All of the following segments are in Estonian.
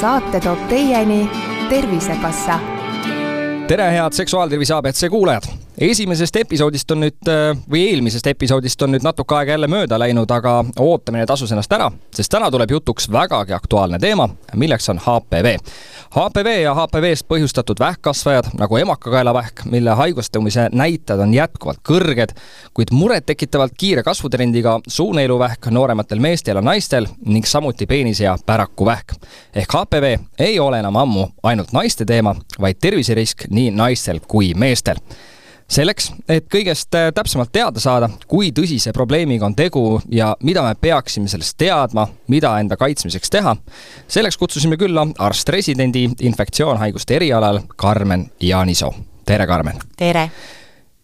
saate toob teieni Tervisekassa. tere, head Seksuaaltervise abc kuulajad! Esimesest episoodist on nüüd või eelmisest episoodist on nüüd natuke aega jälle mööda läinud, aga ootamine tasus ennast ära, sest täna tuleb jutuks vägagi aktuaalne teema, milleks on HPV. HPV ja HPV-st põhjustatud vähkkasvajad nagu emakakaelavähk, mille haigustumise näitajad on jätkuvalt kõrged, kuid murettekitavalt kiire kasvutrendiga suuneeluvähk noorematel meestel ja naistel ning samuti peenis- ja pärakuvähk. ehk HPV ei ole enam ammu ainult naiste teema, vaid terviserisk nii naistel kui meestel selleks, et kõigest äh, täpsemalt teada saada, kui tõsise probleemiga on tegu ja mida me peaksime sellest teadma, mida enda kaitsmiseks teha, selleks kutsusime külla arst-residendi infektsioonhaiguste erialal Karmen Jaanisoo. tere, Karmen! tere!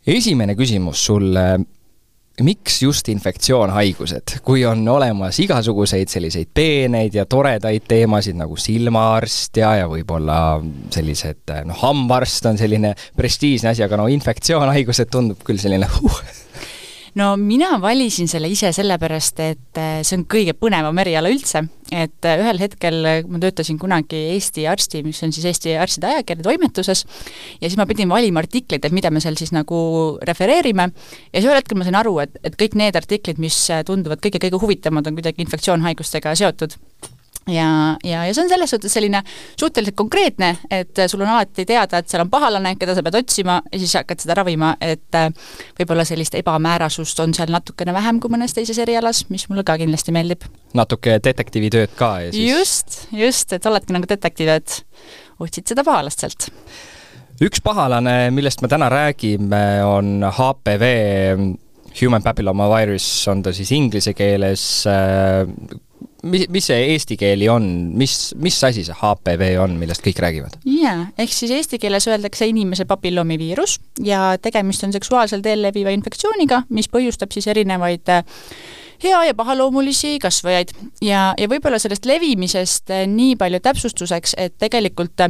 esimene küsimus sulle miks just infektsioonhaigused, kui on olemas igasuguseid selliseid peeneid ja toredaid teemasid nagu silmaarst ja, ja võib-olla sellised, noh, hambaarst on selline prestiižne asi, aga no infektsioonhaigused tundub küll selline huh, no mina valisin selle ise sellepärast, et äh, see on kõige põnevam eriala üldse, et äh, ühel hetkel äh, ma töötasin kunagi Eesti Arsti, mis on siis Eesti Arstide Ajakirja toimetuses, ja siis ma pidin valima artikleid, et mida me seal siis nagu refereerime, ja siis ühel hetkel ma sain aru, et, et kõik need artiklid, mis tunduvad kõige-kõige huvitavamad, on kuidagi infektsioonhaigustega seotud ja, ja, ja see on selles suhtes selline suhteliselt konkreetne, et sul on alati teada, et seal on pahalane, keda sa pead otsima ja siis hakkad seda ravima, et äh, võib-olla sellist ebamäärasust on seal natukene vähem kui mõnes teises erialas, mis mulle ka kindlasti meeldib. natuke detektiivitööd ka ja siis just, just, et oledki nagu detektiiv, et otsid seda pahalast sealt üks pahalane, millest me täna räägime, on HPV Human Papilloma Virus on ta siis inglise keeles, äh, mis, mis see eesti keeli on, mis, mis asi see HPV on, millest kõik räägivad? jaa, ehk siis eesti keeles öeldakse inimese papilloomiviirus ja tegemist on seksuaalsel teel leviva infektsiooniga, mis põhjustab siis erinevaid äh, hea ja pahaloomulisi kasvajaid. Ja, ja võib-olla sellest levimisest äh, nii palju täpsustuseks, et tegelikult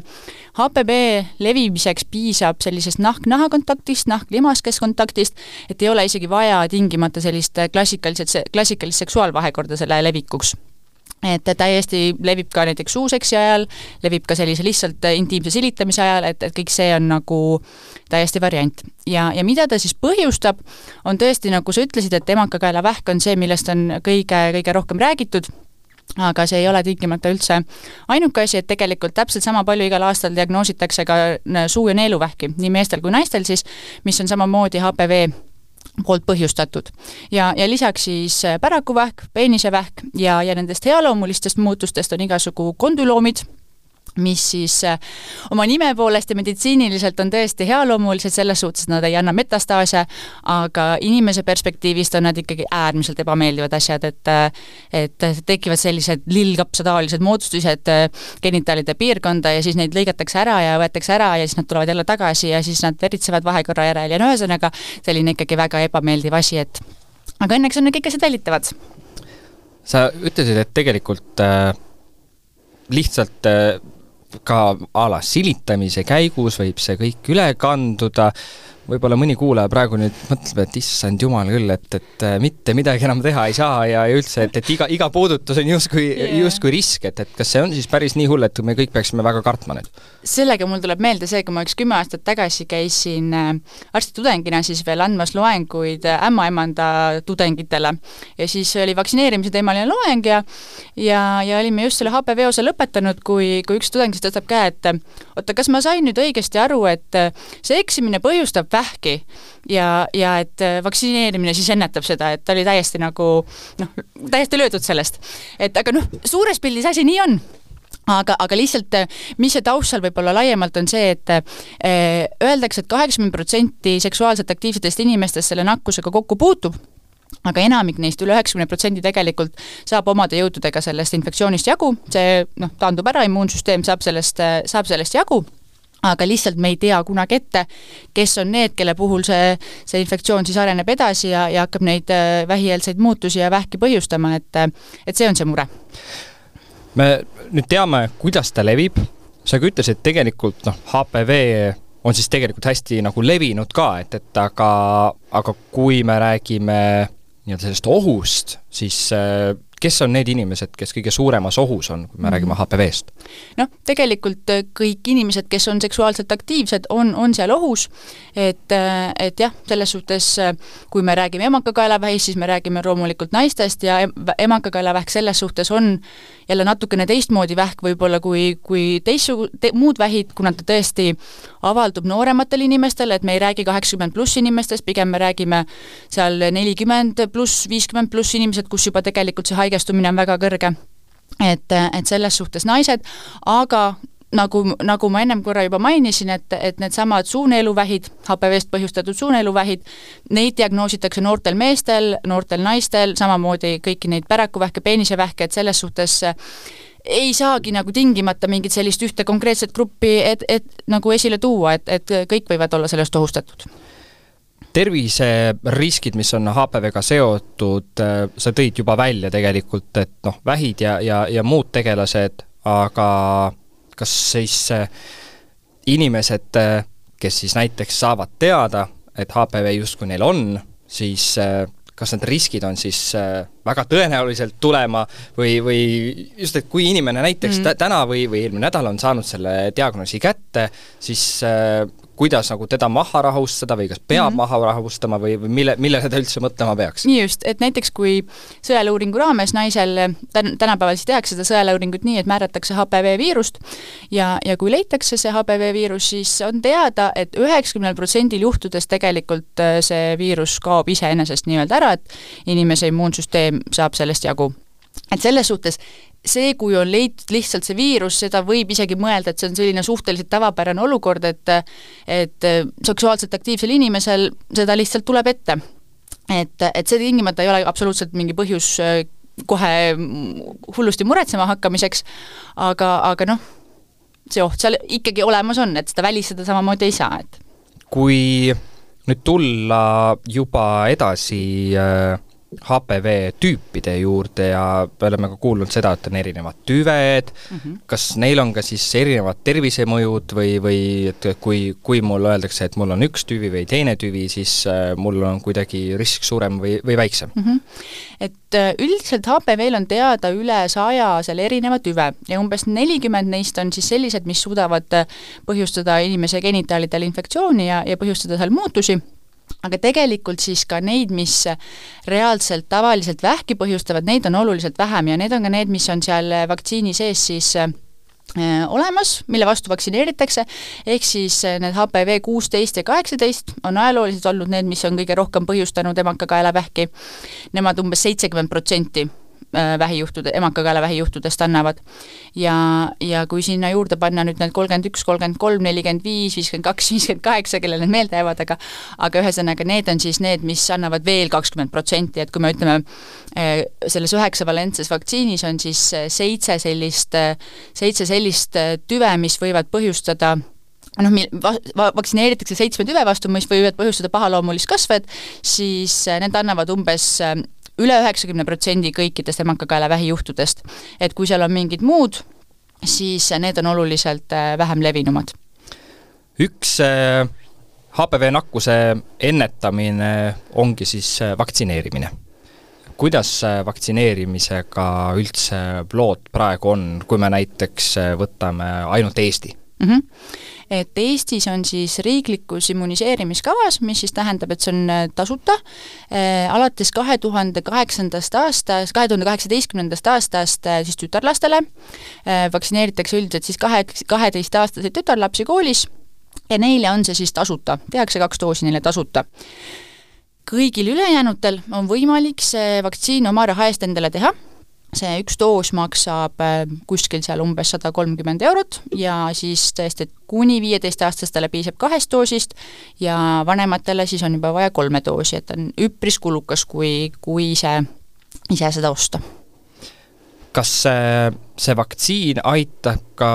HPV äh, levimiseks piisab sellisest nahk-naha kontaktist, nahk-limaskes kontaktist, et ei ole isegi vaja tingimata sellist klassikaliselt, klassikalist seksuaalvahekorda selle levikuks et täiesti levib ka näiteks suuseksi ajal, levib ka sellise lihtsalt intiimse silitamise ajal, et, et kõik see on nagu täiesti variant. ja, ja mida ta siis põhjustab, on tõesti, nagu sa ütlesid, et emakakaelavähk on see, millest on kõige, kõige rohkem räägitud, aga see ei ole tingimata üldse ainuke asi, et tegelikult täpselt sama palju igal aastal diagnoositakse ka suu- ja neeluvähki, nii meestel kui naistel siis, mis on samamoodi HPV poolt põhjustatud. ja, ja lisaks siis äh, pärakuvähk, peenisevähk ja, ja nendest healoomulistest muutustest on igasugu kondüloomid, mis siis äh, oma nime poolest ja meditsiiniliselt on tõesti healoomulised selles suhtes, et nad ei anna metastaase, aga inimese perspektiivist on nad ikkagi äärmiselt ebameeldivad asjad, et äh, et tekivad sellised lillkapsataalised moodustused äh, genitaalide piirkonda ja siis neid lõigatakse ära ja võetakse ära ja siis nad tulevad jälle tagasi ja siis nad veritsevad vahekorra järel ja no ühesõnaga, selline ikkagi väga ebameeldiv asi, et aga õnneks on need kõik asjad välditavad. sa ütlesid, et tegelikult äh, lihtsalt äh, ka a la silitamise käigus võib see kõik üle kanduda, võib-olla mõni kuulaja praegu nüüd mõtleb, et issand jumal küll, et, et äh, mitte midagi enam teha ei saa ja, ja üldse, et, et iga, iga puudutus on justkui yeah., justkui risk, et, et kas see on siis päris nii hull, et me kõik peaksime väga kartma nüüd? sellega mul tuleb meelde see, kui ma üks kümme aastat tagasi käisin äh, arstitudengina siis veel andmas loenguid äh, ämmaemanda tudengitele ja siis oli vaktsineerimise teemaline loeng ja ja, ja olime just selle HPV osa lõpetanud, kui, kui üks tudeng siis tõstab käe, et oota, kas ma sain nüüd õigesti aru, et see eksimine põhjustab vähki. Ja, ja et äh, vaktsineerimine siis ennetab seda, et ta oli täiesti nagu noh, täiesti löödud sellest. et aga noh, suures pildis asi nii on. Aga, aga lihtsalt, äh, mis see taust seal võib-olla laiemalt on see, et eh, öeldakse et, et kaheksakümmend protsenti seksuaalselt aktiivsetest inimestest selle nakkusega kokku puutub, aga enamik neist, üle üheksakümne protsendi tegelikult saab omade jõududega sellest infektsioonist jagu, see noh, taandub ära, immuunsüsteem saab sellest, saab sellest jagu aga lihtsalt me ei tea kunagi ette, kes on need, kelle puhul see, see infektsioon siis areneb edasi ja, ja hakkab neid äh, vähieelseid muutusi ja vähki põhjustama, et, äh, et see on see mure. me nüüd teame, kuidas ta levib, sa ka ütlesid, tegelikult noh, HPV on siis tegelikult hästi nagu levinud ka, et, et aga, aga kui me räägime nii-öelda sellest ohust, siis äh, kes on need inimesed, kes kõige suuremas ohus on, kui me mm -hmm. räägime HPV-st? noh, tegelikult äh, kõik inimesed, kes on seksuaalselt aktiivsed, on, on seal ohus, et, äh, et jah, selles suhtes äh, kui me räägime emakakaelavähist, siis me räägime loomulikult naistest ja emakakaelavähk selles suhtes on jälle natukene teistmoodi vähk võib-olla kui, kui teistsugu- te,, muud vähid, kuna ta tõesti avaldub noorematel inimestel, et me ei räägi kaheksakümmend pluss inimestest, pigem me räägime seal nelikümmend pluss, viiskümmend pluss inimesed, kus juba tegelikult see haigestumine on väga kõrge. et, et selles suhtes naised, aga nagu, nagu ma ennem korra juba mainisin, et, et needsamad suuneeluvähid, HPV-st põhjustatud suuneeluvähid, neid diagnoositakse noortel meestel, noortel naistel, samamoodi kõiki neid pärakuvähke, peenisevähke, et selles suhtes ei saagi nagu tingimata mingit sellist ühte konkreetset gruppi, et, et nagu esile tuua, et, et kõik võivad olla sellest ohustatud terviseriskid, mis on HPV-ga seotud, äh, sa tõid juba välja tegelikult, et noh, vähid ja, ja, ja muud tegelased, aga kas siis äh, inimesed, äh, kes siis näiteks saavad teada, et HPV justkui neil on, siis kas need riskid on siis väga tõenäoliselt tulema või, või just, et kui inimene näiteks mm täna või, või eelmine nädal on saanud selle diagnoosi kätte, siis kuidas nagu teda maha rahustada või kas peab mm -hmm. maha rahustama või, või mille, millele ta üldse mõtlema peaks? nii just, et näiteks kui sõeluuringu raames naisel, tän-, tänapäeval siis tehakse seda sõeluuringut nii, et määratakse HPV viirust ja, ja kui leitakse see HPV viirus, siis on teada et, et üheksakümnel protsendil juhtudest tegelikult äh, see viirus kaob iseenesest nii-öelda ära, et inimese immuunsüsteem saab sellest jagu et selles suhtes see, kui on leitud lihtsalt see viirus, seda võib isegi mõelda, et see on selline suhteliselt tavapärane olukord, et et seksuaalselt aktiivsel inimesel seda lihtsalt tuleb ette. et, et see tingimata ei ole absoluutselt mingi põhjus äh, kohe hullusti muretsema hakkamiseks, aga, aga noh, see oht seal ikkagi olemas on, et seda välistada samamoodi ei saa, et kui nüüd tulla juba edasi äh HPV tüüpide juurde ja me oleme ka kuulnud seda, et on erinevad tüved mm, -hmm. kas neil on ka siis erinevad tervisemõjud või, või et kui, kui mulle öeldakse, et mul on üks tüvi või teine tüvi, siis äh, mul on kuidagi risk suurem või, või väiksem mm? -hmm. et äh, üldiselt HPV-l on teada üle saja seal erineva tüve ja umbes nelikümmend neist on siis sellised, mis suudavad äh, põhjustada inimese genitaalidel infektsiooni ja, ja põhjustada seal muutusi aga tegelikult siis ka neid, mis reaalselt tavaliselt vähki põhjustavad, neid on oluliselt vähem ja need on ka need, mis on seal vaktsiini sees siis äh, olemas, mille vastu vaktsineeritakse, ehk siis äh, need HPV kuusteist ja kaheksateist on ajalooliselt olnud need, mis on kõige rohkem põhjustanud emakakaelavähki. Nemad umbes seitsekümmend protsenti vähijuhtude, emakakaela vähijuhtudest annavad. ja, ja kui sinna juurde panna nüüd need kolmkümmend üks, kolmkümmend kolm, nelikümmend viis, viiskümmend kaks, viiskümmend kaheksa, kellel need meelde jäävad, aga aga ühesõnaga, need on siis need, mis annavad veel kakskümmend protsenti, et kui me ütleme, äh, selles üheksavalentses vaktsiinis on siis äh, seitse sellist, seitse sellist tüve, mis võivad põhjustada noh, mil-, va-, vaktsineeritakse seitsme tüve vastu, mis võivad põhjustada pahaloomulist kasvajat, siis need annavad umbes üle üheksakümne protsendi kõikidest emakakaelavähi juhtudest. et kui seal on mingid muud, siis need on oluliselt äh, vähem levinumad. üks HPV äh, nakkuse ennetamine ongi siis äh, vaktsineerimine. kuidas vaktsineerimisega üldse lood praegu on, kui me näiteks võtame ainult Eesti mm? -hmm et Eestis on siis riiklikus immuniseerimiskavas, mis siis tähendab, et see on äh, tasuta. Äh,, alates kahe tuhande kaheksandast aastast, kahe tuhande kaheksateistkümnendast aastast äh, siis tütarlastele. Äh,, vaktsineeritakse üldiselt siis kahe, kaheteistaastaseid tütarlapsi koolis ja neile on see siis tasuta, tehakse kaks doosi neile tasuta. Kõigil ülejäänutel on võimalik see vaktsiin oma raha eest endale teha see üks doos maksab äh, kuskil seal umbes sada kolmkümmend eurot ja siis tõesti, et kuni viieteistaastastele piisab kahest doosist ja vanematele siis on juba vaja kolme doosi, et on üpris kulukas, kui, kui ise, ise seda osta. kas see, see vaktsiin aitab ka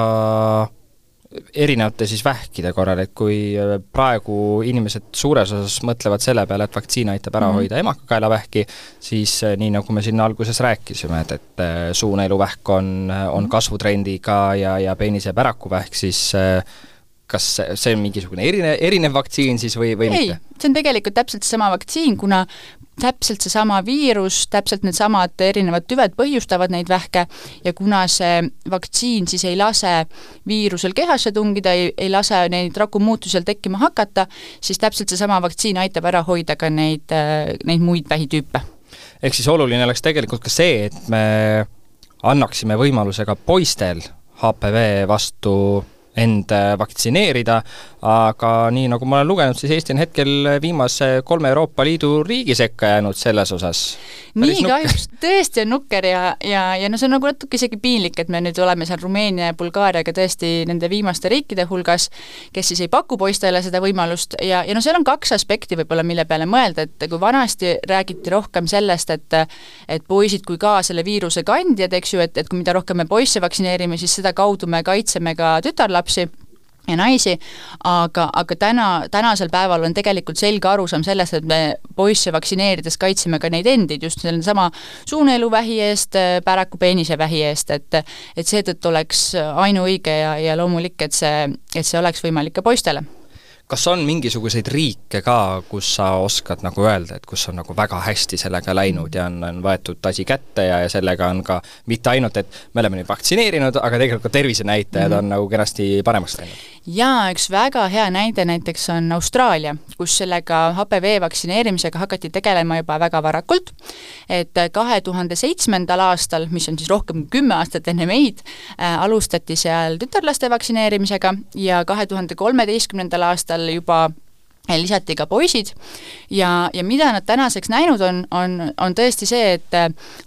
erinevate siis vähkide korral, et kui äh, praegu inimesed suures osas mõtlevad selle peale, et vaktsiin aitab ära mm -hmm. hoida emakakaelavähki, siis äh, nii, nagu me siin alguses rääkisime, et, et äh, suuneeluvähk on, on mhm. kasvutrendiga ja, ja peenise pärakuvähk, siis kas see on mingisugune erine, erinev vaktsiin siis või, või ei, mitte? see on tegelikult täpselt seesama vaktsiin, kuna täpselt seesama viirus, täpselt needsamad erinevad tüved põhjustavad neid vähke ja kuna see vaktsiin siis ei lase viirusel kehasse tungida, ei, ei lase neid rakumuutusi seal tekkima hakata, siis täpselt seesama vaktsiin aitab ära hoida ka neid, neid muid vähitüüpe. ehk siis oluline oleks tegelikult ka see, et me annaksime võimaluse ka poistel HPV vastu end vaktsineerida, aga nii, nagu ma olen lugenud, siis Eesti on hetkel viimase kolme Euroopa Liidu riigi sekka jäänud selles osas. nii kahjuks, tõesti on nukker ja, ja, ja no see on nagu natuke isegi piinlik, et me nüüd oleme seal Rumeenia ja Bulgaariaga tõesti nende viimaste riikide hulgas, kes siis ei paku poistele seda võimalust ja, ja no seal on kaks aspekti võib-olla, mille peale mõelda, et kui vanasti räägiti rohkem sellest, et et poisid kui ka selle viiruse kandjad, eks ju, et, et kui mida rohkem me poisse vaktsineerime, siis sedakaudu me kaitseme ka tütarlapsi, lapsi ja naisi, aga, aga täna, tänasel päeval on tegelikult selge arusaam sellest, et me poisse vaktsineerides kaitseme ka neid endid just sellesama suuneeluvähi eest, päraku peenisvähi eest, et et seetõttu oleks ainuõige ja, ja loomulik, et see, et see oleks võimalik ka poistele kas on mingisuguseid riike ka, kus sa oskad nagu öelda, et kus on nagu väga hästi sellega läinud ja on, on võetud asi kätte ja, ja sellega on ka mitte ainult, et me oleme nüüd vaktsineerinud, aga tegelikult tervisenäitajad mm -hmm. on nagu kenasti paremaks läinud? Jaa, üks väga hea näide näiteks on Austraalia, kus sellega HPV vaktsineerimisega hakati tegelema juba väga varakult, et kahe tuhande seitsmendal aastal, mis on siis rohkem kui kümme aastat enne meid äh,, alustati seal tütarlaste vaktsineerimisega ja kahe tuhande kolmeteistkümnendal aastal juba lisati ka poisid. Ja, ja mida nad tänaseks näinud on, on, on tõesti see, et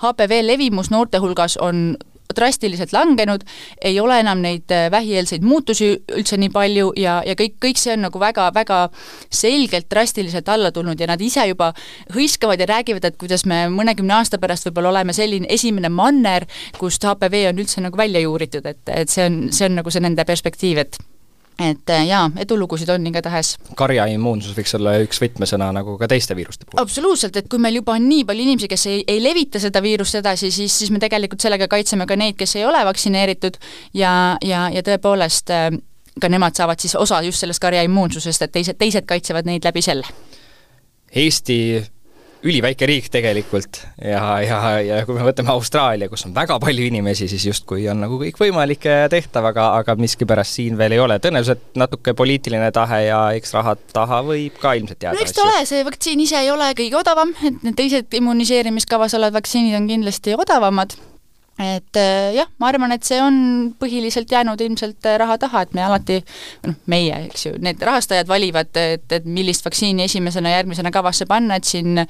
HPV levimus noorte hulgas on drastiliselt langenud, ei ole enam neid vähieelseid muutusi üldse nii palju ja, ja kõik, kõik see on nagu väga-väga selgelt drastiliselt alla tulnud ja nad ise juba hõiskavad ja räägivad, et kuidas me mõnekümne aasta pärast võib-olla oleme selline esimene manner, kust HPV on üldse nagu välja juuritud, et, et see on, see on nagu see nende perspektiiv, et et äh, jaa, edulugusid on igatahes. karjaimmuunsus võiks olla üks võtmesõna nagu ka teiste viiruste puhul. absoluutselt, et kui meil juba on nii palju inimesi, kes ei, ei levita seda viirust edasi, siis, siis me tegelikult sellega kaitseme ka neid, kes ei ole vaktsineeritud ja, ja, ja tõepoolest äh, ka nemad saavad siis osa just sellest karjaimmuunsusest, et teised, teised kaitsevad neid läbi selle. Eesti üliväike riik tegelikult ja, ja, ja kui me võtame Austraalia, kus on väga palju inimesi, siis justkui on nagu kõik võimalik ja tehtav, aga, aga miskipärast siin veel ei ole. tõenäoliselt natuke poliitiline tahe ja eks raha taha võib ka ilmselt jääda. no eks ta ole, see vaktsiin ise ei ole kõige odavam, et need teised immuniseerimiskavas olevad vaktsiinid on kindlasti odavamad et äh, jah, ma arvan, et see on põhiliselt jäänud ilmselt äh, raha taha, et me alati, noh, meie, eks ju, need rahastajad valivad, et, et millist vaktsiini esimesena, järgmisena kavasse panna, et siin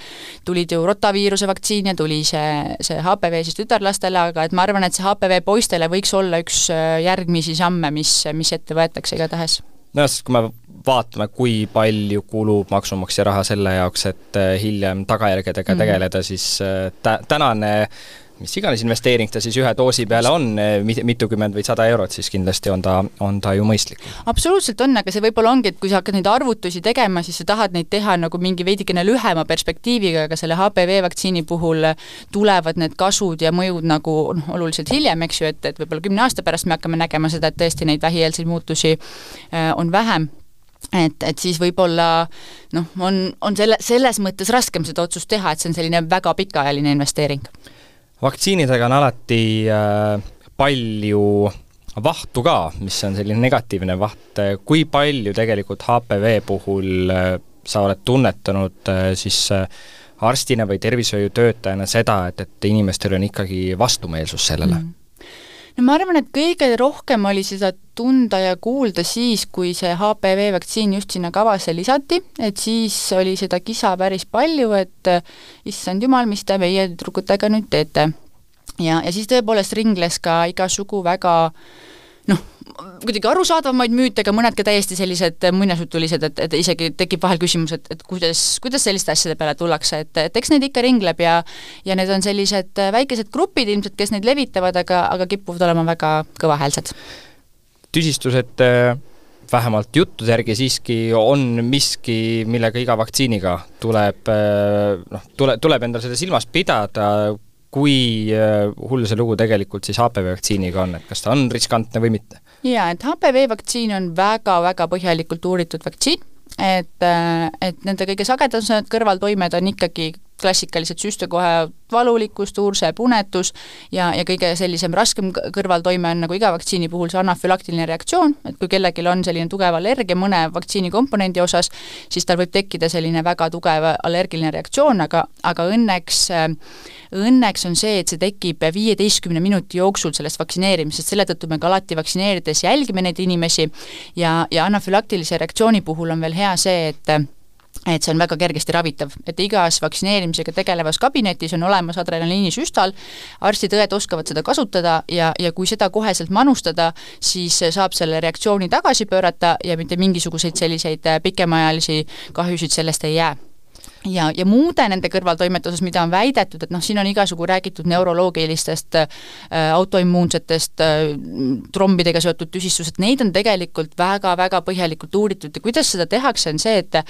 tulid ju rotaviiruse vaktsiin ja tuli see, see HPV siis tütarlastele, aga et ma arvan, et see HPV poistele võiks olla üks äh, järgmisi samme, mis, mis ette võetakse igatahes. nojah, sest kui me vaatame, kui palju kulub maksumaksja raha selle jaoks, et hiljem tagajärgedega mm -hmm. tegeleda, siis tä-, tänane mis iganes investeering ta siis ühe doosi peale on, mitukümmend või sada eurot, siis kindlasti on ta, on ta ju mõistlik. absoluutselt on, aga see võib-olla ongi, et kui sa hakkad neid arvutusi tegema, siis sa tahad neid teha nagu mingi veidikene lühema perspektiiviga, aga selle HPV vaktsiini puhul tulevad need kasud ja mõjud nagu noh, oluliselt hiljem, eks ju, et, et võib-olla kümne aasta pärast me hakkame nägema seda, et tõesti neid vähieelseid muutusi äh, on vähem et, et siis võib-olla noh, on, on selle, selles mõttes raskem seda otsust teha, et see on selline väga pikaajaline investeering vaktsiinidega on alati äh, palju vahtu ka, mis on selline negatiivne vaht, kui palju tegelikult HPV puhul äh, sa oled tunnetanud äh, siis arstina või tervishoiutöötajana seda, et, et inimestel on ikkagi vastumeelsus sellele mm.? No ma arvan, et kõige rohkem oli seda tunda ja kuulda siis, kui see HPV vaktsiin just sinna kavasse lisati, et siis oli seda kisa päris palju, et issand jumal, mis te meie tüdrukutega nüüd teete. ja, ja siis tõepoolest ringles ka igasugu väga noh, kuidagi arusaadavamaid müüte, aga mõned ka täiesti sellised muinasjutulised, et, et isegi tekib vahel küsimus, et, et kuidas, kuidas selliste asjade peale tullakse, et, et eks neid ikka ringleb ja ja need on sellised väikesed grupid ilmselt, kes neid levitavad, aga, aga kipuvad olema väga kõvahäälsed. tüsistused äh, vähemalt juttude järgi siiski on miski, millega iga vaktsiiniga tuleb äh, noh, tule, tuleb endal seda silmas pidada, kui äh, hull see lugu tegelikult siis HPV vaktsiiniga on, et kas ta on riskantne või mitte? jaa, et HPV vaktsiin on väga-väga põhjalikult uuritud vaktsiin, et, äh, et nende kõige sagedasemad kõrvaltoimed on ikkagi klassikalised süstekoha valulikkus, turse, punetus ja, ja kõige sellisem raskem kõrvaltoime on nagu iga vaktsiini puhul see anafülaktiline reaktsioon, et kui kellelgi on selline tugev allergia mõne vaktsiini komponendi osas, siis tal võib tekkida selline väga tugev allergiline reaktsioon, aga, aga õnneks Õnneks on see, et see tekib viieteistkümne minuti jooksul sellest vaktsineerimisest, selle tõttu me ka alati vaktsineerides jälgime neid inimesi ja, ja anafülaktilise reaktsiooni puhul on veel hea see, et et see on väga kergesti ravitav, et igas vaktsineerimisega tegelevas kabinetis on olemas adrenaliinisüstal, arstid-õed oskavad seda kasutada ja, ja kui seda koheselt manustada, siis saab selle reaktsiooni tagasi pöörata ja mitte mingisuguseid selliseid pikemaajalisi kahjusid sellest ei jää ja, ja muude nende kõrvaltoimete osas, mida on väidetud, et noh, siin on igasugu räägitud neuroloogilistest äh, autoimmuunsetest äh, trombidega seotud tüsistused, neid on tegelikult väga-väga põhjalikult uuritud. Ja kuidas seda tehakse, on see, et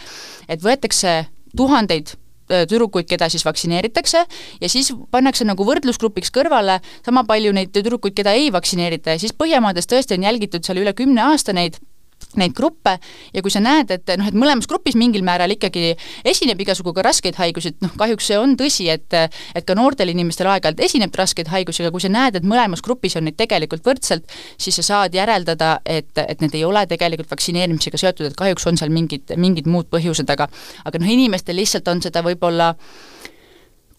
et võetakse tuhandeid äh, tüdrukuid, keda siis vaktsineeritakse ja siis pannakse nagu võrdlusgrupiks kõrvale sama palju neid tüdrukuid, keda ei vaktsineerita ja siis Põhjamaades tõesti on jälgitud seal üle kümne aasta neid neid gruppe ja kui sa näed, et noh, et mõlemas grupis mingil määral ikkagi esineb igasugu ka raskeid haigusi, et noh, kahjuks see on tõsi, et et ka noortel inimestel aeg-ajalt esineb raskeid haigusi, aga kui sa näed, et mõlemas grupis on neid tegelikult võrdselt, siis sa saad järeldada, et, et need ei ole tegelikult vaktsineerimisega seotud, et kahjuks on seal mingid, mingid muud põhjused, aga aga noh, inimestel lihtsalt on seda võib-olla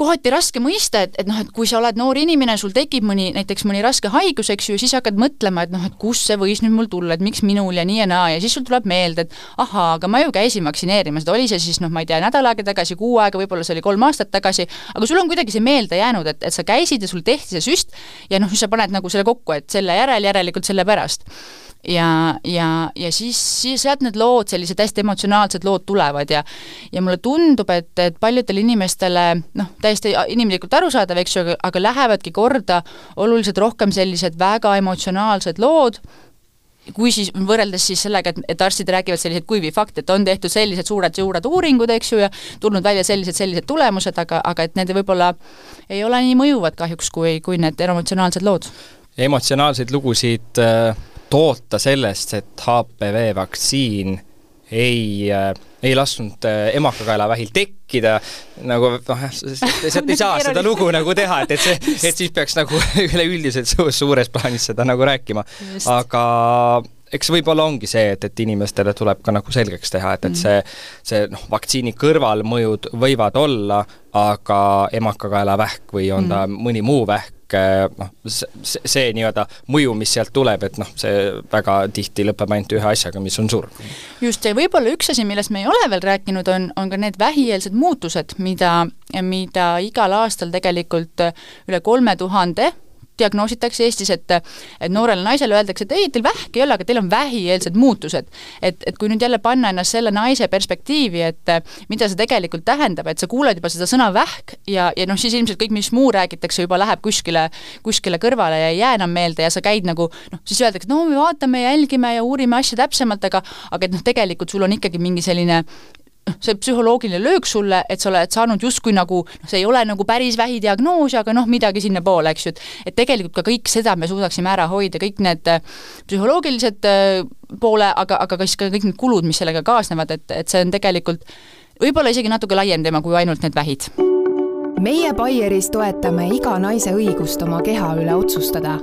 kohati raske mõista, et, et noh, et kui sa oled noor inimene, sul tekib mõni, näiteks mõni raske haigus, eks ju, siis hakkad mõtlema, et noh, et kust see võis nüüd mul tulla, et miks minul ja nii ja naa ja siis sul tuleb meelde, et ahaa, aga ma ju käisin vaktsineerimas, et oli see siis noh, ma ei tea, nädal aega tagasi, kuu aega, võib-olla see oli kolm aastat tagasi, aga sul on kuidagi see meelde jäänud, et, et sa käisid ja sul tehti see süst ja noh, sa paned nagu selle kokku, et selle järel järelikult selle pärast. Ja, ja, ja siis, siis sealt need lood, sellised hästi emotsionaalsed lood tulevad ja ja mulle tundub, et, et paljudele inimestele noh, täiesti inimlikult arusaadav, eks ju, aga lähevadki korda oluliselt rohkem sellised väga emotsionaalsed lood, kui siis võrreldes siis sellega, et, et arstid räägivad selliseid kuivi fakte, et on tehtud sellised suured-suured uuringud, eks ju, ja tulnud välja sellised-sellised tulemused, aga, aga et need võib-olla ei ole nii mõjuvad kahjuks, kui, kui need emotsionaalsed lood. emotsionaalseid lugusid äh toota sellest, et HPV vaktsiin ei äh, ei lasknud äh, emakakaelavähil tekkida, nagu noh, sealt ei saa seda lugu nagu teha, et, et see, et siis peaks nagu üleüldiselt su suures plaanis seda nagu rääkima. aga eks võib-olla ongi see, et, et inimestele tuleb ka nagu selgeks teha, et, et see, see noh, vaktsiini kõrvalmõjud võivad olla, aga emakakaelavähk või on ta mm. mõni muu vähk, noh, see, see nii-öelda mõju, mis sealt tuleb, et noh, see väga tihti lõpeb ainult ühe asjaga, mis on surm. just, ja võib-olla üks asi, millest me ei ole veel rääkinud, on, on ka need vähieelsed muutused, mida, mida igal aastal tegelikult üle kolme tuhande diagnoositakse Eestis, et et noorele naisele öeldakse, et ei, teil vähki ei ole, aga teil on vähieelsed muutused. et, et kui nüüd jälle panna ennast selle naise perspektiivi, et mida see tegelikult tähendab, et sa kuuled juba seda sõna vähk ja, ja noh, siis ilmselt kõik, mis muu räägitakse, juba läheb kuskile, kuskile kõrvale ja ei jää enam meelde ja sa käid nagu noh, siis öeldakse, no me vaatame, jälgime ja uurime asja täpsemalt, aga aga et noh, tegelikult sul on ikkagi mingi selline see psühholoogiline löök sulle, et sa oled saanud justkui nagu, noh, see ei ole nagu päris vähidiagnoos, aga noh, midagi sinnapoole, eks ju, et et tegelikult ka kõik seda me suudaksime ära hoida, kõik need äh, psühholoogilised äh, poole, aga, aga ka siis ka kõik need kulud, mis sellega kaasnevad, et, et see on tegelikult võib-olla isegi natuke laiem teema kui ainult need vähid. meie Baieris toetame iga naise õigust oma keha üle otsustada.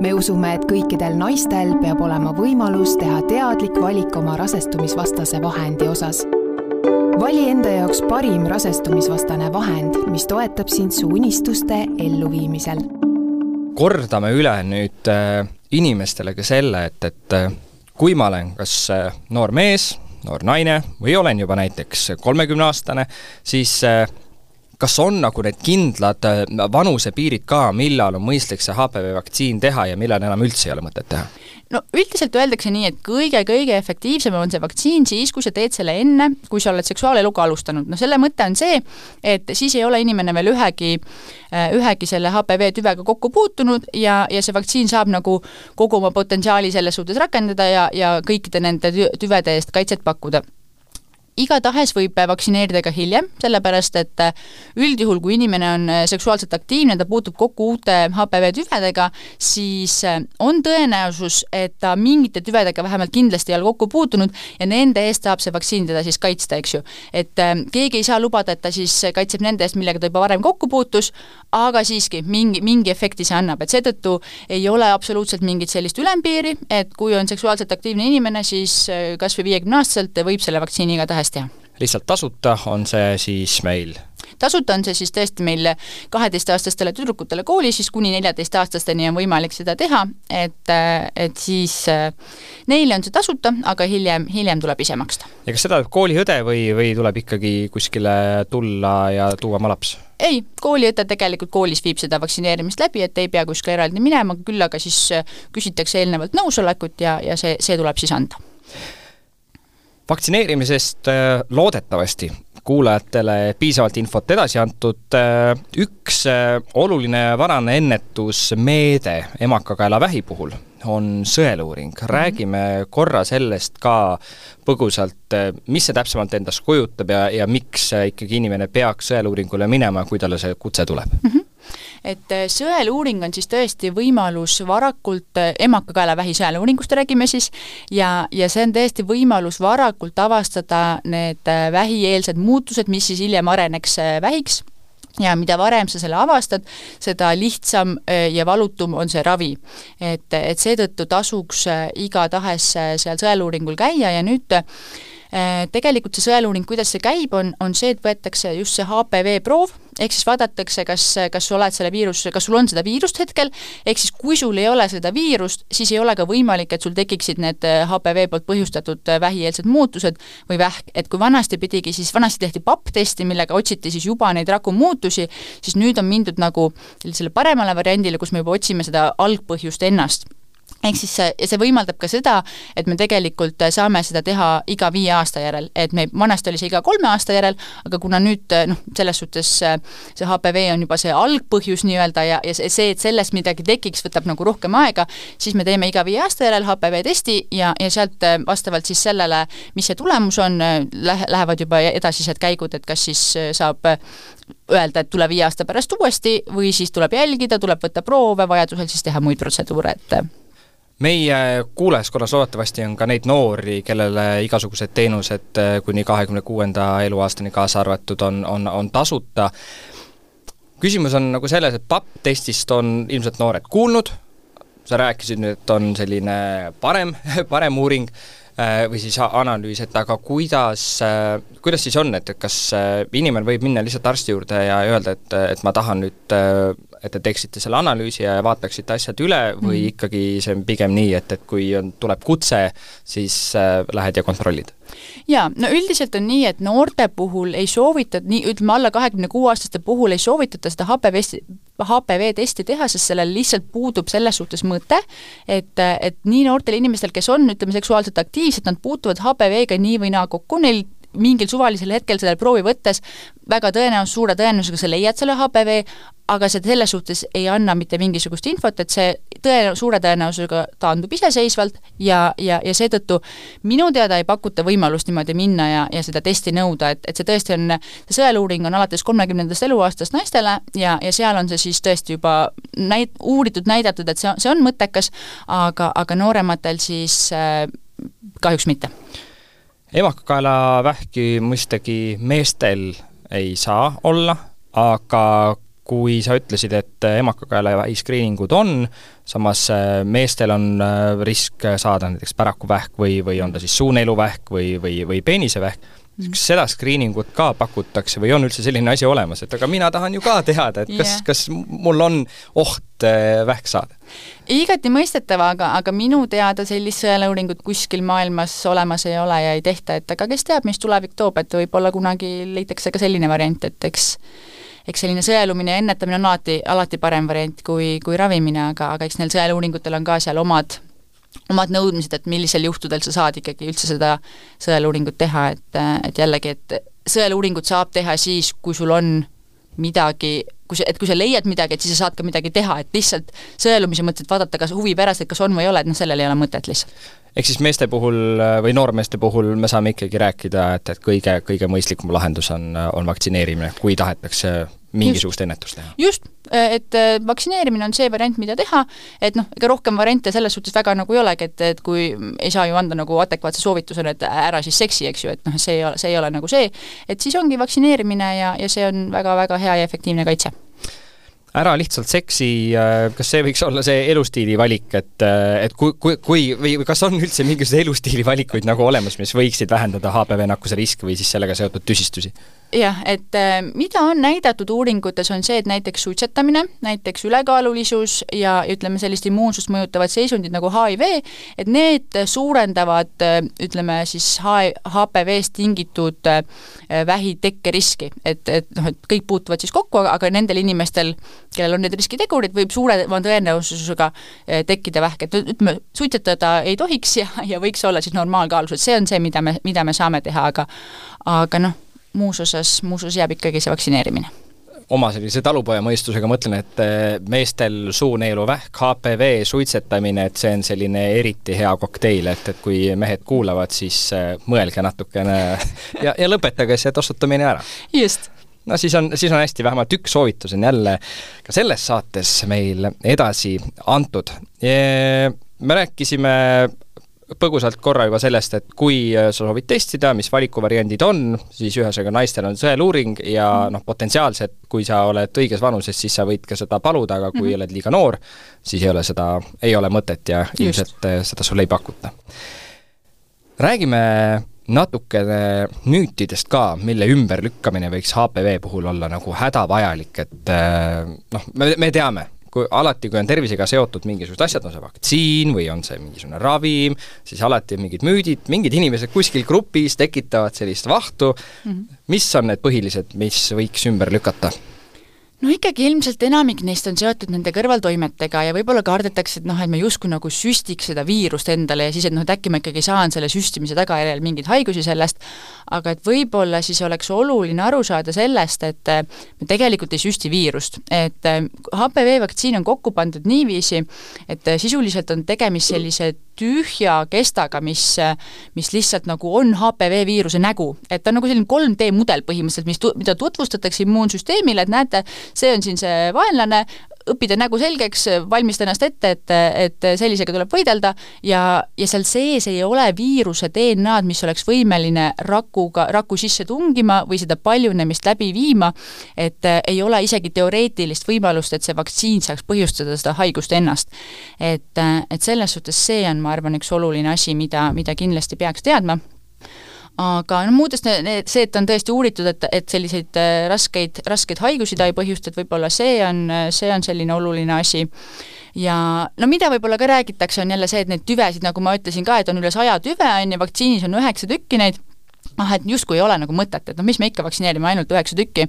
Me usume, et kõikidel naistel peab olema võimalus teha teadlik valik oma rasestumisvastase vahendi osas vali enda jaoks parim rasestumisvastane vahend, mis toetab sind su unistuste elluviimisel. kordame üle nüüd äh, inimestele ka selle, et, et äh, kui ma olen kas äh, noor mees, noor naine või olen juba näiteks kolmekümneaastane, siis kas on nagu need kindlad äh, vanusepiirid ka, millal on mõistlik see HPV vaktsiin teha ja millal enam üldse ei ole mõtet teha? no üldiselt öeldakse nii, et kõige-kõige efektiivsem on see vaktsiin siis, kui sa teed selle enne, kui sa oled seksuaaleluga alustanud. no selle mõte on see, et siis ei ole inimene veel ühegi, äh, ühegi selle HPV tüvega kokku puutunud ja, ja see vaktsiin saab nagu kogu oma potentsiaali selles suhtes rakendada ja, ja kõikide nende tüvede eest kaitset pakkuda igatahes võib vaktsineerida ka hiljem, sellepärast et äh, üldjuhul, kui inimene on äh, seksuaalselt aktiivne, ta puutub kokku uute HPV tüvedega, siis äh, on tõenäosus, et ta mingite tüvedega vähemalt kindlasti ei ole kokku puutunud ja nende eest saab see vaktsiin teda siis kaitsta, eks ju. et keegi ei saa lubada, et ta siis kaitseb nende eest, millega ta juba varem kokku puutus, aga siiski mingi, mingi efekti see annab, et seetõttu ei ole absoluutselt mingit sellist ülempiiri, et kui on seksuaalselt aktiivne inimene, siis kas või viiekümne aastaselt võib selle vaktsiini igatahes teha. lihtsalt tasuta on see siis meil? tasuta on see siis tõesti meil kaheteistaastastele tüdrukutele koolis, siis kuni neljateistaastasteni on võimalik seda teha, et, et siis äh, neile on see tasuta, aga hiljem, hiljem tuleb ise maksta. ja kas seda teeb kooliõde või, või tuleb ikkagi kuskile tulla ja tuua oma laps? ei, kooliõde tegelikult koolis viib seda vaktsineerimist läbi, et ei pea kuskile eraldi minema, küll aga siis küsitakse eelnevalt nõusolekut ja, ja see, see tuleb siis anda vaktsineerimisest äh, loodetavasti kuulajatele piisavalt infot edasi antud. Äh, üks äh, oluline varane ennetusmeede emakakaelavähi puhul on sõeluuring. Mhm. räägime korra sellest ka põgusalt, mis see täpsemalt endast kujutab ja, ja miks ikkagi inimene peaks sõeluuringule minema, kui talle see kutse tuleb mm? -hmm et äh, sõeluuring on siis tõesti võimalus varakult, äh, emakakaelavähi sõeluuringust räägime siis, ja, ja see on tõesti võimalus varakult avastada need äh, vähieelsed muutused, mis siis hiljem areneks vähiks ja mida varem sa selle avastad, seda lihtsam ja valutum on see ravi. et, et seetõttu tasuks igatahes seal sõeluuringul käia ja nüüd tegelikult see sõeluuring, kuidas see käib, on, on see, et võetakse just see HPV proov, ehk siis vaadatakse, kas, kas sa oled selle viirus, kas sul on seda viirust hetkel, ehk siis kui sul ei ole seda viirust, siis ei ole ka võimalik, et sul tekiksid need HPV äh, poolt põhjustatud äh, vähieelsed muutused või vähk, et kui vanasti pidigi, siis vanasti tehti papp-testi, millega otsiti siis juba neid rakumuutusi, siis nüüd on mindud nagu sellisele paremale variandile, kus me juba otsime seda algpõhjust ennast ehk siis see, see võimaldab ka seda, et me tegelikult saame seda teha iga viie aasta järel, et me, vanasti oli see iga kolme aasta järel, aga kuna nüüd noh, selles suhtes see HPV on juba see algpõhjus nii-öelda ja, ja see, et sellest midagi tekiks, võtab nagu rohkem aega, siis me teeme iga viie aasta järel HPV testi ja, ja sealt vastavalt siis sellele, mis see tulemus on, lähe-, lähevad juba edasised käigud, et kas siis saab öelda, et tule viie aasta pärast uuesti või siis tuleb jälgida, tuleb võtta proove, vajadusel siis teha muid protseduure, et meie kuulajaskonnas loodetavasti on ka neid noori, kellele igasugused teenused eh, kuni kahekümne kuuenda eluaastani kaasa arvatud on, on, on tasuta. küsimus on nagu selles, et PAP-testist on ilmselt noored kuulnud, sa rääkisid nüüd, et on selline parem, parem uuring eh, või siis analüüs, et aga kuidas, eh, kuidas siis on, et kas inimene võib minna lihtsalt arsti juurde ja öelda, et, et ma tahan nüüd et te teeksite selle analüüsi ja vaataksite asjad üle või mm. ikkagi see on pigem nii, et, et kui on, tuleb kutse, siis äh, lähed ja kontrollid? jaa, no üldiselt on nii, et noorte puhul ei soovita, nii ütleme, alla kahekümne kuue aastaste puhul ei soovitata seda HPV, HPV testi teha, sest sellel lihtsalt puudub selles suhtes mõte, et, et nii noortel inimestel, kes on, ütleme, seksuaalselt aktiivsed, nad puutuvad HPV-ga nii või naa kokku, neil mingil suvalisel hetkel selle proovi võttes väga tõenäos-, suure tõenäosusega sa leiad selle HPV, aga see selles suhtes ei anna mitte mingisugust infot, et see tõe-, suure tõenäosusega taandub iseseisvalt ja, ja, ja seetõttu minu teada ei pakuta võimalust niimoodi minna ja, ja seda testi nõuda, et, et see tõesti on, see sõeluuring on alates kolmekümnendast eluaastast naistele ja, ja seal on see siis tõesti juba näit-, uuritud, näidatud, et see, see on mõttekas, aga, aga noorematel siis äh, kahjuks mitte emakakaelavähki mõistagi meestel ei saa olla, aga kui sa ütlesid, et emakakaelavähi skriiningud on, samas äh, meestel on äh, risk saada näiteks pärakuvähk või, või on ta siis suuneeluvähk või, või, või peenisevähk, kas seda screening ut ka pakutakse või on üldse selline asi olemas, et aga mina tahan ju ka teada, et kas yeah., kas mul on oht äh, vähk saada? igati mõistetav, aga, aga minu teada sellist sõeluuringut kuskil maailmas olemas ei ole ja ei tehta, et aga kes teab, mis tulevik toob, et võib-olla kunagi leitakse ka selline variant, et eks eks selline sõelumine ja ennetamine on alati, alati parem variant kui, kui ravimine, aga, aga eks neil sõeluuringutel on ka seal omad omad nõudmised, et millisel juhtudel sa saad ikkagi üldse seda sõeluuringut teha, et, et jällegi, et sõeluuringut saab teha siis, kui sul on midagi, kui sa, et kui sa leiad midagi, et siis sa saad ka midagi teha, et lihtsalt sõelumise mõttes, vaadata, kas huvi pärast, et kas on või ei ole, et noh, sellel ei ole mõtet lihtsalt. Ehk siis meeste puhul või noormeeste puhul me saame ikkagi rääkida, et, et kõige, kõige mõistlikum lahendus on, on vaktsineerimine, kui tahetakse mingisugust ennetust teha. just, et vaktsineerimine on see variant, mida teha, et noh, ega rohkem variante selles suhtes väga nagu ei olegi, et, et kui ei saa ju anda nagu adekvaatse soovitusena, et ära siis seksi, eks ju, et noh, see ei ole, see ei ole nagu see, et siis ongi vaktsineerimine ja, ja see on väga-väga hea ja efektiivne kaitse ära lihtsalt seksi, äh, kas see võiks olla see elustiili valik, et, äh, et kui, kui, kui või kas on üldse mingisuguseid elustiili valikuid nagu olemas, mis võiksid vähendada HPV nakkuse riski või siis sellega seotud tüsistusi? Jah, et äh, mida on näidatud uuringutes, on see, et näiteks suitsetamine, näiteks ülekaalulisus ja ütleme, sellist immuunsust mõjutavad seisundid nagu HIV, et need suurendavad ütleme siis HPV-st tingitud vähi tekkeriski. et, et noh, et kõik puutuvad siis kokku, aga nendel inimestel, kellel on need riskitegurid, võib suurema tõenäosusega tekkida vähk, et ütleme, suitsetada ei tohiks ja, ja võiks olla siis normaalkaalus, et see on see, mida me, mida me saame teha, aga aga noh, muus osas, muus osas jääb ikkagi see vaktsineerimine oma sellise talupojamõistusega mõtlen, et eh, meestel suuneeluvähk, HPV, suitsetamine, et see on selline eriti hea kokteil, et, et kui mehed kuulavad, siis eh, mõelge natukene ja, ja lõpetage see tossutamine ära. just no siis on, siis on hästi, vähemalt üks soovitus on jälle ka selles saates meil edasi antud. me rääkisime põgusalt korra juba sellest, et kui äh, sa soovid testida, mis valikuvariandid on, siis ühesõnaga naistel on sõeluuring ja mhm. noh, potentsiaalselt kui sa oled õiges vanuses, siis sa võid ka seda paluda, aga kui mm -hmm. oled liiga noor, siis ei ole seda, ei ole mõtet ja Just. ilmselt äh, seda sulle ei pakuta. räägime natukene müütidest ka, mille ümberlükkamine võiks HPV puhul olla nagu hädavajalik, et äh, noh, me, me teame, kui alati, kui on tervisega seotud mingisugused asjad, on see vaktsiin või on see mingisugune ravim, siis alati on mingid müüdid, mingid inimesed kuskil grupis tekitavad sellist vahtu mm, -hmm. mis on need põhilised, mis võiks ümber lükata? No ikkagi ilmselt enamik neist on seotud nende kõrvaltoimetega ja võib-olla kardetakse, et noh, et me justkui nagu süstiks seda viirust endale ja siis, et noh, et äkki ma ikkagi saan selle süstimise tagajärjel mingeid haigusi sellest, aga et võib-olla siis oleks oluline aru saada sellest, et äh, me tegelikult ei süsti viirust, et HPV äh, vaktsiin on kokku pandud niiviisi, et äh, sisuliselt on tegemist sellise tühja kestaga, mis, mis lihtsalt nagu on HPV viiruse nägu. et ta on nagu selline 3D mudel põhimõtteliselt, mis tu-, mida tutvustatakse immuunsüsteemile, et näete, see on siin see vaenlane, õppida nägu selgeks, valmista ennast ette, et, et sellisega tuleb võidelda ja, ja seal sees ei ole viiruse DNA-d, mis oleks võimeline rakuga, raku sisse tungima või seda paljunemist läbi viima, et ei ole isegi teoreetilist võimalust, et see vaktsiin saaks põhjustada seda haigust ennast. et, et selles suhtes see on, ma arvan, üks oluline asi, mida, mida kindlasti peaks teadma aga no muudest need, see, et on tõesti uuritud, et, et selliseid äh, raskeid, raskeid haigusi ta ei põhjusta, et võib-olla see on, see on selline oluline asi. ja no mida võib-olla ka räägitakse, on jälle see, et neid tüvesid, nagu ma ütlesin ka, et on üle saja tüve, on ju, vaktsiinis on üheksa tükki neid ah, et justkui ei ole nagu mõtet, et noh, mis me ikka vaktsineerime, ainult üheksa tükki.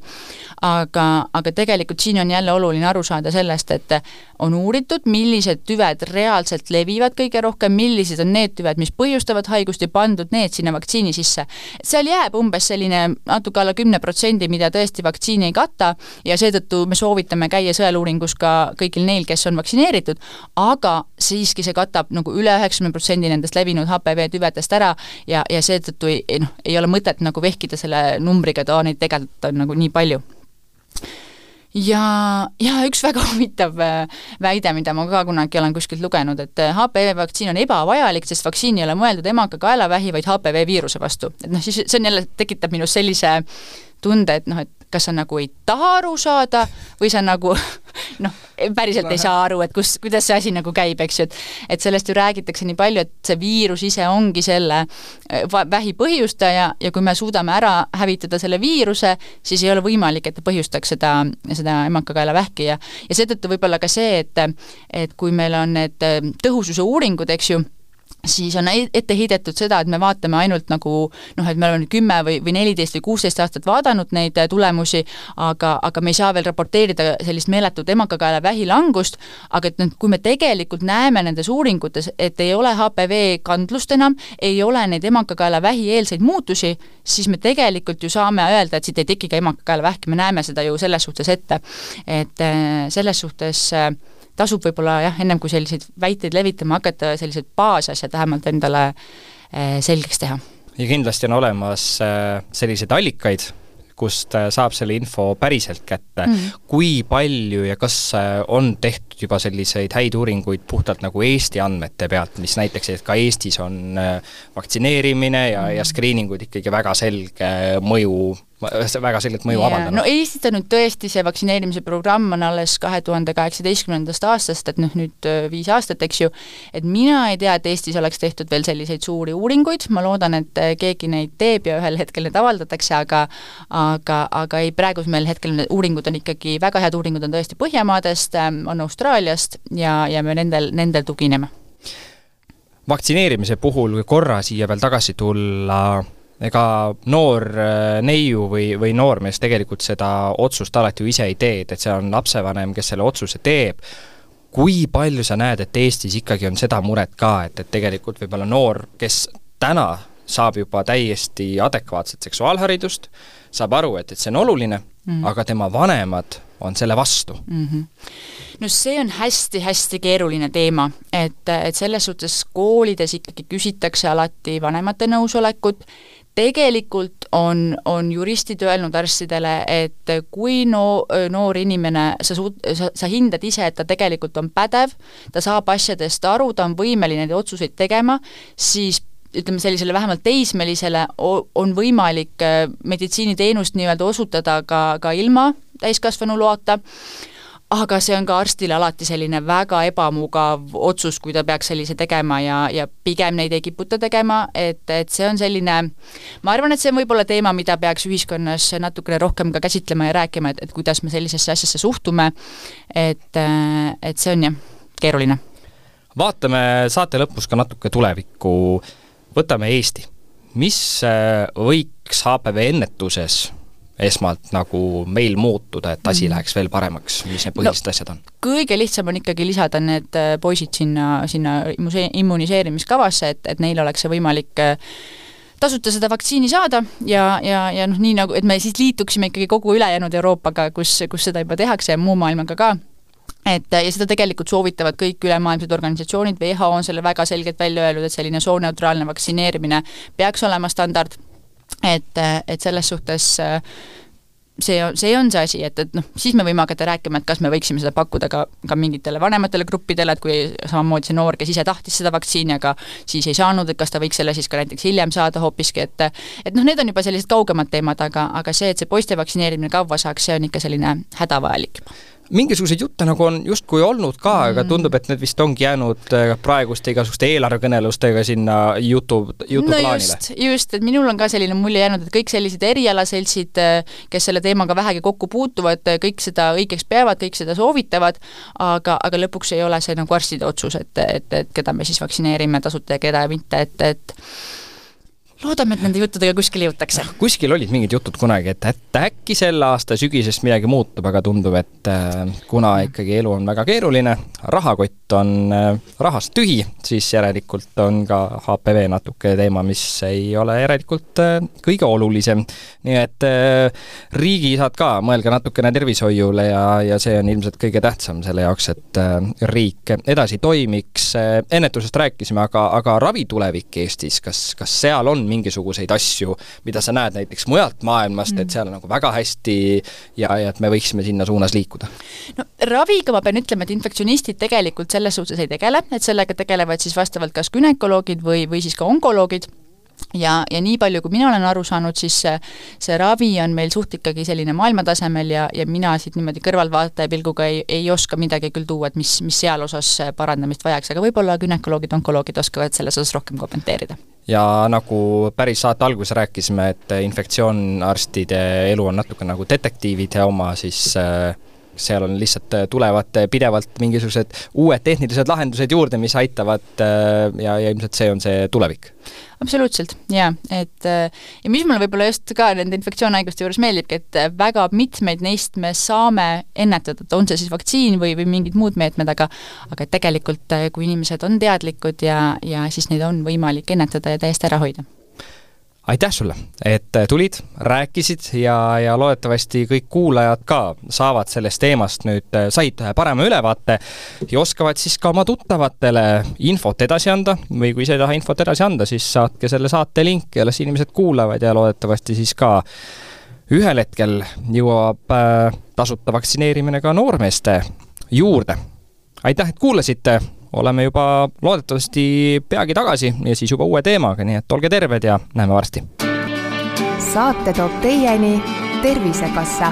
aga, aga tegelikult siin on jälle oluline aru saada sellest, et on uuritud, millised tüved reaalselt levivad kõige rohkem, millised on need tüved, mis põhjustavad haigust ja pandud need sinna vaktsiini sisse. seal jääb umbes selline natuke alla kümne protsendi, mida tõesti vaktsiin ei kata ja seetõttu me soovitame käia sõeluuringus ka kõigil neil, kes on vaktsineeritud, aga siiski see katab nagu üle üheksakümne protsendi nendest levinud HPV tüvedest ära ja, ja seetõttu ei, noh, ei ole mõtet nagu vehkida selle numbriga, et aa, neid tegelikult on nagu nii palju ja, ja üks väga huvitav äh, väide, mida ma ka kunagi olen kuskilt lugenud, et HPV äh, vaktsiin on ebavajalik, sest vaktsiin ei ole mõeldud emakakaelavähi, vaid HPV viiruse vastu. et noh, siis see on jälle, tekitab minus sellise tunde, et noh, et kas sa nagu ei taha aru saada või sa nagu noh, päriselt ei saa aru, et kus, kuidas see asi nagu käib, eks ju, et et sellest ju räägitakse nii palju, et see viirus ise ongi selle äh, vähi põhjustaja ja kui me suudame ära hävitada selle viiruse, siis ei ole võimalik, et ta põhjustaks seda, seda emakakaelavähki ja ja seetõttu võib-olla ka see, et et kui meil on need äh, tõhususe uuringud, eks ju, siis on ette heidetud seda, et me vaatame ainult nagu noh, et me oleme kümme või, või neliteist või kuusteist aastat vaadanud neid äh, tulemusi, aga, aga me ei saa veel raporteerida sellist meeletut emakakaela vähilangust, aga et noh, kui me tegelikult näeme nendes uuringutes, et ei ole HPV kandlust enam, ei ole neid emakakaela vähieelseid muutusi, siis me tegelikult ju saame öelda, et siit ei teki ka emakakaela vähki, me näeme seda ju selles suhtes ette. et äh, selles suhtes äh, tasub võib-olla jah, ennem kui selliseid väiteid levitama hakata, sellised baasasjad vähemalt endale eh, selgeks teha. ja kindlasti on olemas eh, selliseid allikaid, kust äh, saab selle info päriselt kätte mm.. kui palju ja kas on tehtud juba selliseid häid uuringuid puhtalt nagu Eesti andmete pealt, mis näiteks, et ka Eestis on vaktsineerimine ja mm., ja screeningud ikkagi väga selge mõju väga selget mõju yeah. avaldanud. no Eestis on nüüd tõesti see vaktsineerimise programm on alles kahe tuhande kaheksateistkümnendast aastast, et noh, nüüd viis aastat, eks ju, et mina ei tea, et Eestis oleks tehtud veel selliseid suuri uuringuid, ma loodan, et keegi neid teeb ja ühel hetkel need avaldatakse, aga aga, aga ei, praegusel hetkel need uuringud on ikkagi, väga head uuringud on tõesti Põhjamaadest, ähm, on Austraaliast ja, ja me nendel, nendel tugineme. vaktsineerimise puhul, kui korra siia veel tagasi tulla, ega noor äh, neiu või, või noormees tegelikult seda otsust alati ju ise ei tee, et see on lapsevanem, kes selle otsuse teeb, kui palju sa näed, et Eestis ikkagi on seda muret ka, et, et tegelikult võib-olla noor, kes täna saab juba täiesti adekvaatset seksuaalharidust, saab aru, et, et see on oluline mm, aga tema vanemad on selle vastu mm. -hmm. no see on hästi-hästi keeruline teema, et, et selles suhtes koolides ikkagi küsitakse alati vanemate nõusolekut, tegelikult on, on juristid öelnud arstidele, et kui no, noor inimene, sa suud-, sa, sa hindad ise, et ta tegelikult on pädev, ta saab asjadest aru, ta on võimeline neid otsuseid tegema, siis ütleme, sellisele vähemalt teismelisele on võimalik äh, meditsiiniteenust nii-öelda osutada ka, ka ilma täiskasvanu loata, aga see on ka arstile alati selline väga ebamugav otsus, kui ta peaks sellise tegema ja, ja pigem neid ei kiputa tegema, et, et see on selline, ma arvan, et see on võib-olla teema, mida peaks ühiskonnas natukene rohkem ka käsitlema ja rääkima, et, et kuidas me sellisesse asjasse suhtume, et, äh, et see on jah, keeruline. vaatame saate lõpus ka natuke tulevikku võtame Eesti. mis äh, võiks HPV ennetuses esmalt nagu meil muutuda, et asi mm. läheks veel paremaks, mis need põhilised no, asjad on? kõige lihtsam on ikkagi lisada need äh, poisid sinna, sinna immuniseerimiskavasse, et, et neil oleks see võimalik äh, tasuta seda vaktsiini saada ja, ja, ja noh, nii nagu, et me siis liituksime ikkagi kogu ülejäänud Euroopaga, kus, kus seda juba tehakse ja muu maailmaga ka et ja seda tegelikult soovitavad kõik ülemaailmsed organisatsioonid, WHO on selle väga selgelt välja öelnud, et selline sooneutraalne vaktsineerimine peaks olema standard, et, et selles suhtes see on, see on see asi, et, et noh, siis me võime hakata rääkima, et kas me võiksime seda pakkuda ka, ka mingitele vanematele gruppidele, et kui samamoodi see noor, kes ise tahtis seda vaktsiini, aga siis ei saanud, et kas ta võiks selle siis ka näiteks hiljem saada hoopiski, et et noh, need on juba sellised kaugemad teemad, aga, aga see, et see poiste vaktsineerimine kaua saaks, see on ikka selline hädavajalik mingisuguseid jutte nagu on justkui olnud ka mm., aga tundub, et need vist ongi jäänud äh, praeguste igasuguste eelarvekõnelustega sinna jutu, jutuplaanile no. just, just, et minul on ka selline mulje jäänud, et kõik sellised erialaseltsid, äh, kes selle teemaga vähegi kokku puutuvad, äh, kõik seda õigeks peavad, kõik seda soovitavad, aga, aga lõpuks ei ole see nagu arstide otsus, et, et, et keda me siis vaktsineerime tasuta ja keda mitte, et, et loodame, et nende juttudega kuskile jõutakse. kuskil olid mingid jutud kunagi, et, et äkki selle aasta sügisest midagi muutub, aga tundub, et äh, kuna ikkagi elu on väga keeruline, rahakott on äh, rahast tühi, siis järelikult on ka HPV natuke teema, mis ei ole järelikult äh, kõige olulisem. nii et riigiisad ka, mõelge natukene tervishoiule ja, ja see on ilmselt kõige tähtsam selle jaoks, et riik edasi toimiks. ennetusest rääkisime, aga, aga ravitulevik Eestis, kas, kas seal on mingisuguseid asju, mida sa näed näiteks mujalt maailmast mm., et seal on nagu väga hästi ja, ja et me võiksime sinna suunas liikuda? no raviga ma pean ütlema, et infektsionistid tegelikult selles suhtes ei tegele, et sellega tegelevad siis vastavalt kas gümnakoloogid või, või siis ka onkoloogid ja, ja nii palju, kui mina olen aru saanud, siis see, see ravi on meil suht ikkagi selline maailmatasemel ja, ja mina siit niimoodi kõrvaltvaataja pilguga ei, ei oska midagi küll tuua, et mis, mis seal osas parandamist vajaks, aga võib-olla gümnakoloogid, onkoloogid oskavad selles osas rohkem kommenteerida. Ja nagu päris saate alguses rääkisime, et infektsioonarstide elu on natuke nagu detektiivide oma, siis äh, seal on lihtsalt, tulevad pidevalt mingisugused uued tehnilised lahendused juurde, mis aitavad ja, ja ilmselt see on see tulevik. Absoluutselt, jaa, et ja mis mulle võib-olla just ka nende infektsioonhaiguste juures meeldibki, et väga mitmeid neist me saame ennetada, et on see siis vaktsiin või, või mingid muud meetmed, aga aga tegelikult kui inimesed on teadlikud ja, ja siis neid on võimalik ennetada ja täiesti ära hoida aitäh sulle, et tulid, rääkisid ja, ja loodetavasti kõik kuulajad ka saavad sellest teemast nüüd, said ühe parema ülevaate ja oskavad siis ka oma tuttavatele infot edasi anda või kui ise ei taha infot edasi anda, siis saatke selle saate link ja las inimesed kuulavad ja loodetavasti siis ka ühel hetkel jõuab äh, tasuta vaktsineerimine ka noormeeste juurde. aitäh, et kuulasite oleme juba loodetavasti peagi tagasi ja siis juba uue teemaga, nii et olge terved ja näeme varsti. saate toob teieni Tervisekassa